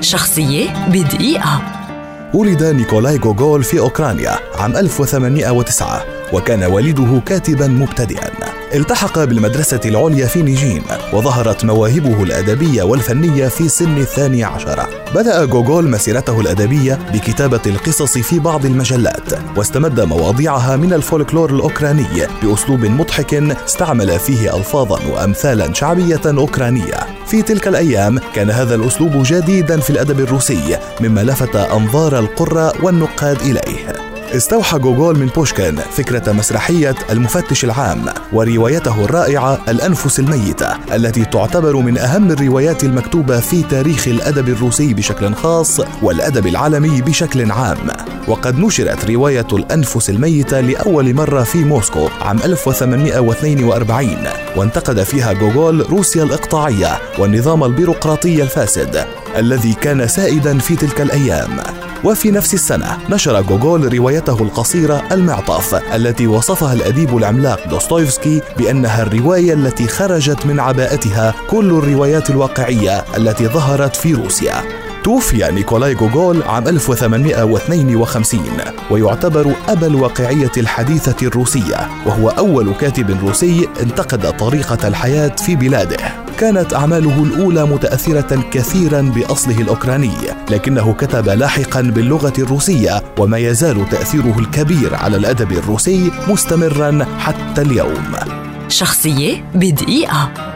شخصية بدقيقة. ولد نيكولاي غوغول في أوكرانيا عام 1809 وكان والده كاتبا مبتدئا. التحق بالمدرسة العليا في نيجين وظهرت مواهبه الأدبية والفنية في سن الثاني عشر. بدأ جوجول مسيرته الأدبية بكتابة القصص في بعض المجلات واستمد مواضيعها من الفولكلور الأوكراني بأسلوب مضحك استعمل فيه ألفاظا وأمثالا شعبية أوكرانية. في تلك الأيام كان هذا الأسلوب جديدا في الأدب الروسي مما لفت أنظار القراء والنقاد إليه. استوحى جوجول من بوشكين فكرة مسرحية المفتش العام وروايته الرائعة الأنفس الميتة التي تعتبر من أهم الروايات المكتوبة في تاريخ الأدب الروسي بشكل خاص والأدب العالمي بشكل عام. وقد نشرت رواية الأنفس الميتة لأول مرة في موسكو عام 1842 وانتقد فيها جوجول روسيا الإقطاعية والنظام البيروقراطي الفاسد. الذي كان سائدا في تلك الأيام. وفي نفس السنة نشر جوجول روايته القصيرة المعطف التي وصفها الأديب العملاق دوستويفسكي بأنها الرواية التي خرجت من عباءتها كل الروايات الواقعية التي ظهرت في روسيا. توفي نيكولاي جوجول عام 1852 ويعتبر أبا الواقعية الحديثة الروسية وهو أول كاتب روسي انتقد طريقة الحياة في بلاده. كانت أعماله الأولى متأثرة كثيرا بأصله الأوكراني لكنه كتب لاحقا باللغة الروسية وما يزال تأثيره الكبير على الأدب الروسي مستمرا حتى اليوم. شخصية بدقيقة.